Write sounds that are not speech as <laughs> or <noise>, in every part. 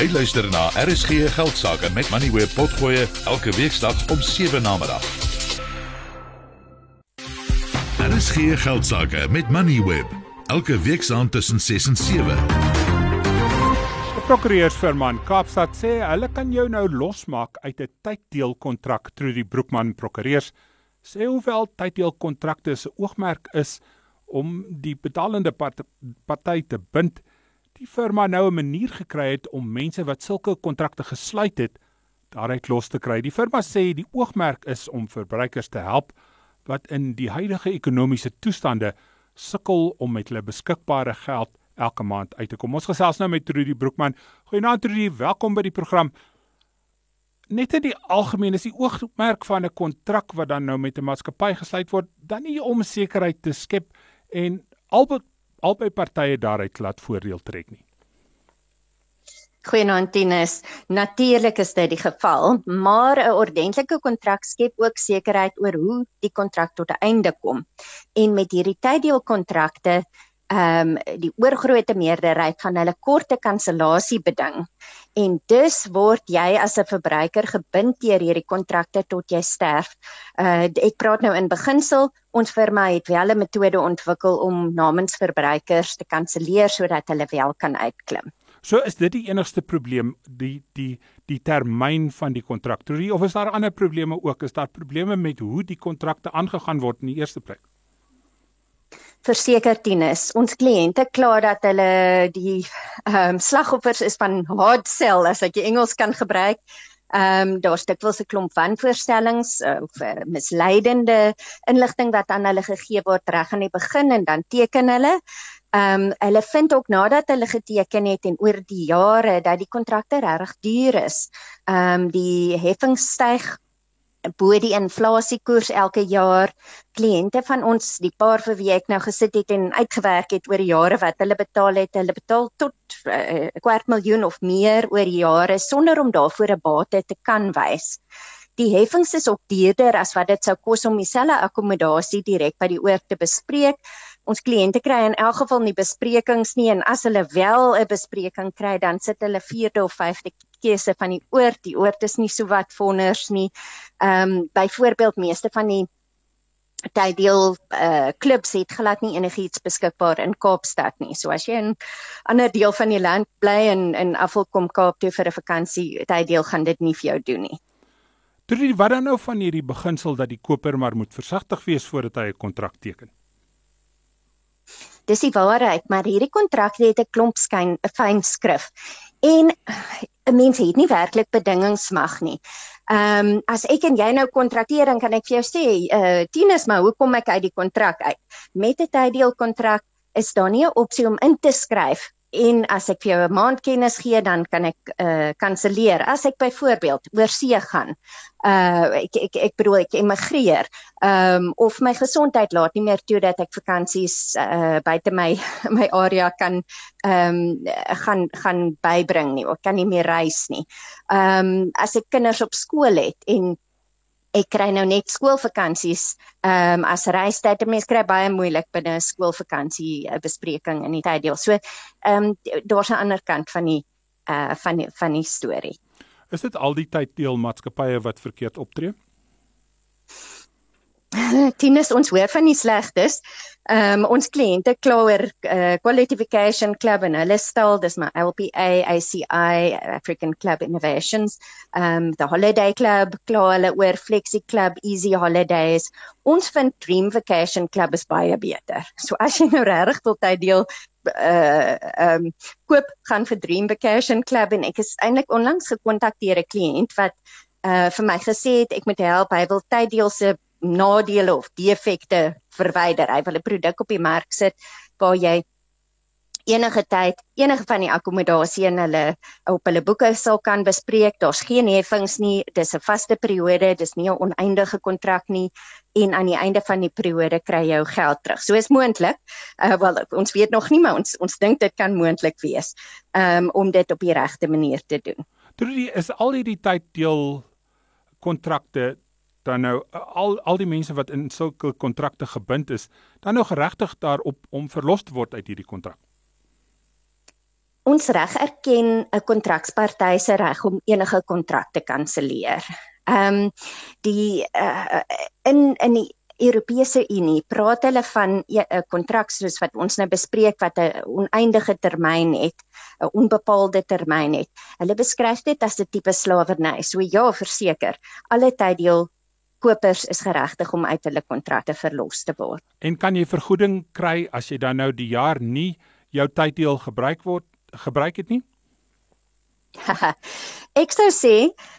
Jy luister na RSG Geldsaake met Money Web Potgoe elke weeksdag om 7 na middag. RSG Geldsaake met Money Web elke weeksaand tussen 6 en 7. Die prokureursfirma in Kaapstad sê hulle kan jou nou losmaak uit 'n tyddeelkontrak through die Broekman Prokureurs. Sê hoewel tyddeelkontrakte se oogmerk is om die betalende part party te bind, die firma nou 'n manier gekry het om mense wat sulke kontrakte gesluit het, daaruit los te kry. Die firma sê die oogmerk is om verbruikers te help wat in die huidige ekonomiese toestande sukkel om met hulle beskikbare geld elke maand uit te kom. Ons gesels nou met Trudy Broekman. Goeienaand Trudy, welkom by die program. Net in die algemeen is die oogmerk van 'n kontrak wat dan nou met 'n maatskappy gesluit word, dan nie om sekerheid te skep en albei albei partye daaruit laat voordeel trek nie. Goeienaand Tinus. Natuurlik is dit die geval, maar 'n ordentlike kontrak skep ook sekerheid oor hoe die kontrak tot 'n einde kom. En met hierdie tyddeelkontrakte ehm um, die oorgrootste meerderheid gaan hulle korte kansellasie beding. En dus word jy as 'n verbruiker gebind deur hierdie kontrakte tot jy sterf. Uh ek praat nou in beginsel, ons firma het wel 'n metode ontwikkel om namens verbruikers te kanselleer sodat hulle wel kan uitklim. So is dit die enigste probleem, die die die termyn van die kontrak. Of is daar ander probleme ook? Is daar probleme met hoe die kontrakte aangegaan word in die eerste plek? Verseker Tinus. Ons kliënte kla dat hulle die ehm um, slagoffers is van hard sell as ek die Engels kan gebruik. Ehm um, daar's dikwels 'n klomp wanvoorstellings uh, of uh, misleidende inligting wat aan hulle gegee word reg aan die begin en dan teken hulle. Ehm um, hulle vind ook nadat hulle geteken het en oor die jare dat die kontrakte regtig duur is. Ehm um, die heffing styg bo die inflasiekoers elke jaar kliënte van ons die paar vir wie ek nou gesit het en uitgewerk het oor die jare wat hulle betaal het hulle betaal tot 'n uh, kwart miljoen of meer oor jare sonder om daarvoor 'n bate te kan wys. Die heffings is ook duurder as wat dit sou kos om dieselfde akkommodasie direk by die oord te bespreek. Ons kliënte kry in elk geval nie besprekings nie en as hulle wel 'n bespreking kry dan sit hulle vierde of vyfde keuse van die oord. Die oord is nie so wat vonners nie. Ehm um, byvoorbeeld meeste van die tyddeel uh klubs het glad nie enigiets beskikbaar in Kaapstad nie. So as jy in 'n ander deel van die land bly en in afkom Kaap toe vir 'n vakansie, tyddeel gaan dit nie vir jou doen nie. Drie wat dan nou van hierdie beginsel dat die koper maar moet versigtig wees voordat hy 'n kontrak teken? Dis die waarheid, maar hierdie kontrak het 'n klomp skyn 'n fyn skrif. En 'n mens het nie werklik bedingings mag nie. Ehm um, as ek en jy nou kontrakteer dan kan ek vir jou sê, eh uh, Tinus, maar hoekom ek uit die kontrak uit? Met 'n tyddeel kontrak is daar nie 'n opsie om in te skryf en as ek vir jou 'n maand kennis gee dan kan ek uh kanselleer as ek byvoorbeeld oor see gaan. Uh ek ek ek bedoel ek emigreer. Um of my gesondheid laat nie meer toe dat ek vakansies uh buite my <laughs> my area kan um gaan gaan bybring nie. Ek kan nie meer reis nie. Um as ek kinders op skool het en ek kry nou net skoolvakansies ehm um, as reistyd. Mense kry baie moeilik binne 'n skoolvakansie 'n bespreking in die tyddeel. So ehm um, daar's 'n ander kant van die uh van die van die storie. Is dit al die tyd deel maatskappye wat verkeerd optree? <laughs> Tinus ons hoor van die slegtes. Ehm um, ons kliënte kla oor uh, qualification club en hulle stel dis my LPA ACI African Club Innovations. Ehm um, the holiday club kla hulle oor flexi club easy holidays. Ons vind dream vacation club is baie beter. So as jy nou regtig tot tyd deel uh ehm um, koop gaan vir dream vacation club en ek is eintlik onlangs gekontak deur 'n kliënt wat uh vir my gesê het ek moet help hy wil tyddeel se nadele of defekte verwyder. Hy wil 'n produk op die mark sit waar jy enige tyd enige van die akkommodasie in hulle op hulle boeke sal kan bespreek. Daar's geen heffings nie. Dis 'n vaste periode, dis nie 'n oneindige kontrak nie en aan die einde van die periode kry jy jou geld terug. So is moontlik. Uh wel ons weet nog nie, maar ons ons dink dit kan moontlik wees um om dit op die regte manier te doen. Dit is al hierdie tyd deel kontrakte dan nou al al die mense wat in sulke kontrakte gebind is, dan nou geregtig daarop om verlos te word uit hierdie kontrak. ons reg erken 'n kontraksparty se reg om enige kontrak te kanselleer. Ehm um, die uh, in in die Europese Unie praat hulle van 'n e, kontrak soos wat ons nou bespreek wat 'n oneindige termyn het, 'n onbepaalde termyn het. Hulle beskryf dit as 'n tipe slawerny. So ja, verseker, alle tyddeel kopers is geregtig om uit hulle kontrakte verlos te word. En kan jy vergoeding kry as jy dan nou die jaar nie jou tyddeel gebruik word gebruik het nie? <laughs> Ek sou sê,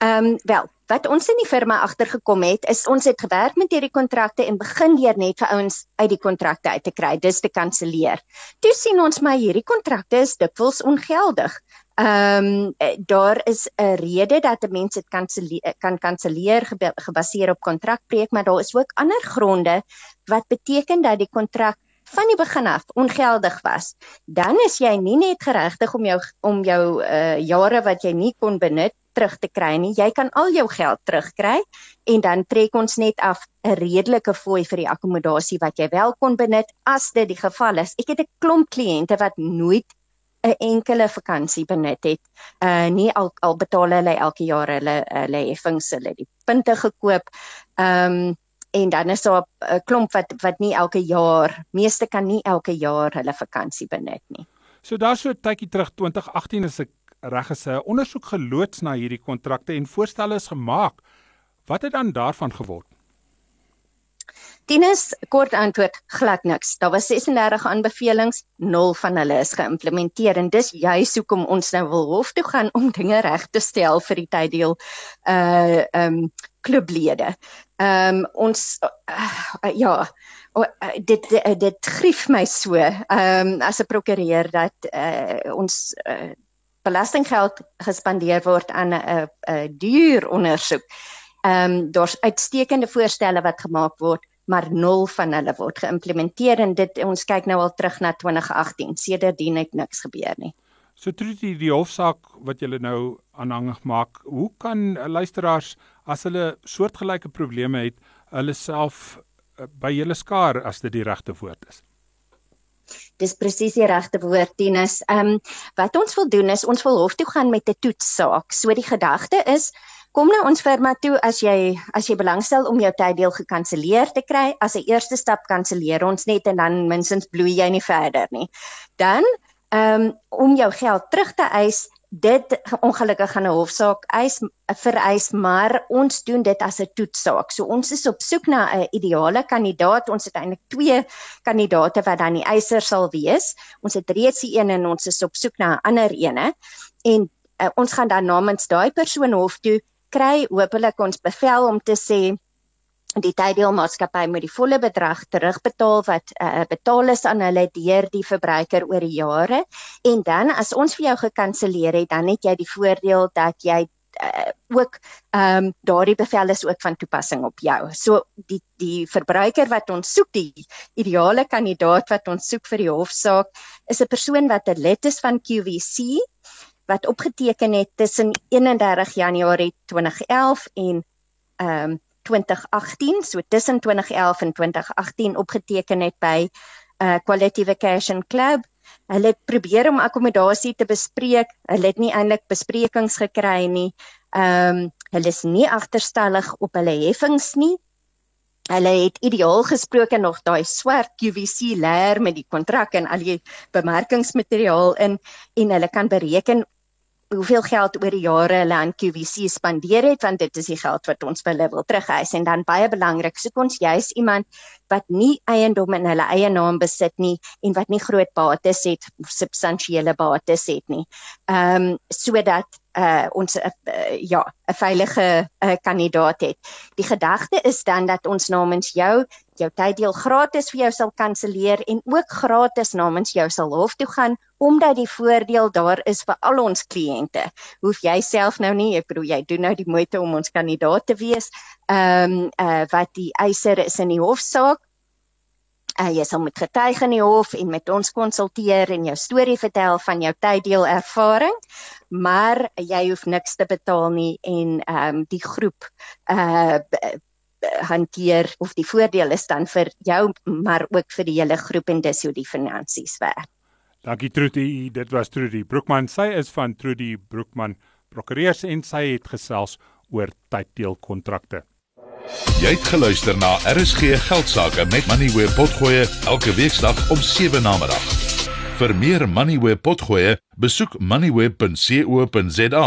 ehm um, wel, wat ons in die firma agtergekom het, is ons het gewerk met hierdie kontrakte en begin deur net vir ouens uit die kontrakte uit te kry, dis te kanselleer. Toe sien ons maar hierdie kontrakte is dikwels ongeldig. Ehm um, daar is 'n rede dat 'n mens dit kanselleer kan kanselleer gebaseer op kontrakbreek, maar daar is ook ander gronde wat beteken dat die kontrak van die begin af ongeldig was, dan is jy nie net geregtig om jou om jou uh jare wat jy nie kon benut terug te kry nie. Jy kan al jou geld terugkry en dan trek ons net af 'n redelike fooi vir die akkommodasie wat jy wel kon benut as dit die geval is. Ek het 'n klomp kliënte wat nooit 'n enkele vakansie benut het. Uh nie al al betaal hulle elke jaar hulle hulle heffings, hulle die punte gekoop. Um en dan is daar 'n klomp wat wat nie elke jaar, meeste kan nie elke jaar hulle vakansie benut nie. So daar so 'n tydjie terug 2018 is ek reg is 'n ondersoek geloods na hierdie kontrakte en voorstelle is gemaak. Wat het dan daarvan geword? Tinus kort antwoord glad niks. Daar was 36 aanbevelings, 0 van hulle is geïmplementeer en dis juis hoekom ons nou wil hof toe gaan om dinge reg te stel vir die tyddeel uh um klublede. Ehm um, ons uh, ja, uh, dit uh, dit grief my so ehm um, as 'n prokureur dat uh, ons uh, belastinggeld gespandeer word aan 'n uh, uh, duur ondersoek. Ehm um, daar's uitstekende voorstelle wat gemaak word maar nul van hulle word geïmplementeer en dit ons kyk nou al terug na 2018 sedertdien het niks gebeur nie. So Trudy die hofsaak wat julle nou aanhangig maak, hoe kan luisteraars as hulle soortgelyke probleme het, hulle self eh, by julle skaar as dit die regte woord is. Dis presies die regte woord, Tinus. Ehm um, wat ons wil doen is ons wil hof toe gaan met 'n toetssaak. So die gedagte is kom na ons firma toe as jy as jy belangstel om jou tyddeel gekanselleer te kry. As 'n eerste stap kanselleer ons net en dan minstens bloei jy nie verder nie. Dan ehm um, om jou geld terug te eis, dit ongelukkig gaan 'n hofsaak eis vereis maar ons doen dit as 'n toetssaak. So ons is op soek na 'n ideale kandidaat. Ons het eintlik twee kandidate wat dan die eiser sal wees. Ons het reeds die een en ons is op soek na 'n ander ene. En uh, ons gaan dan namens daai persoon hof toe kry hopelik ons bevel om te sê die tyddeelmaatskappy moet die volle bedrag terugbetaal wat uh, betaal is aan hulle deur die verbruiker oor die jare en dan as ons vir jou gekanselleer het dan het jy die voordeel dat jy uh, ook ehm um, daardie bevel is ook van toepassing op jou. So die die verbruiker wat ons soek, die ideale kandidaat wat ons soek vir die hofsaak is 'n persoon wat 'n lid is van QVC wat opgeteken het tussen 31 Januarie 2011 en ehm um, 2018, so tussen 2011 en 2018 opgeteken het by uh Quality Vacation Club. Hulle het probeer om akkommodasie te bespreek. Hulle het nie eintlik besprekings gekry nie. Ehm um, hulle is nie agterstallig op hulle heffings nie. Hulle het ideaal gesproke nog daai swart QVC leer met die kontrak en al die bemarkingsmateriaal in en hulle kan bereken hoeveel geld oor die jare hulle aan QVC spandeer het want dit is die geld wat ons vir hulle wil terugeis en dan baie belangrik soek ons juis iemand wat nie eiendom in hulle eie naam besit nie en wat nie groot bates het substansiële bates het nie. Ehm um, sodat uh ons uh, ja 'n veilige uh, kandidaat het. Die gedagte is dan dat ons namens jou jou tyddeel gratis vir jou sal kanselleer en ook gratis namens jou sal hof toe gaan omdat die voordeel daar is vir al ons kliënte. Hoef jy self nou nie, ek bedoel jy doen nou die moeite om ons kandidaat te wees. Ehm um, uh wat die eiser is in die hofsaak Uh, jy sal met getuig in die hof en met ons konsulteer en jou storie vertel van jou tyddeel ervaring, maar jy hoef niks te betaal nie en ehm um, die groep uh hanteer of die voordeel is dan vir jou maar ook vir die hele groep en dis hoe die finansies werk. Dankie Trudy, dit was Trudy Broekman. Sy is van Trudy Broekman Prokureurs en sy het gesels oor tyddeelkontrakte. Jy het geluister na RSG Geldsaake met Money where potgoe elke weeksdag om 7 na middag. Vir meer Money where potgoe, besoek moneyweb.co.za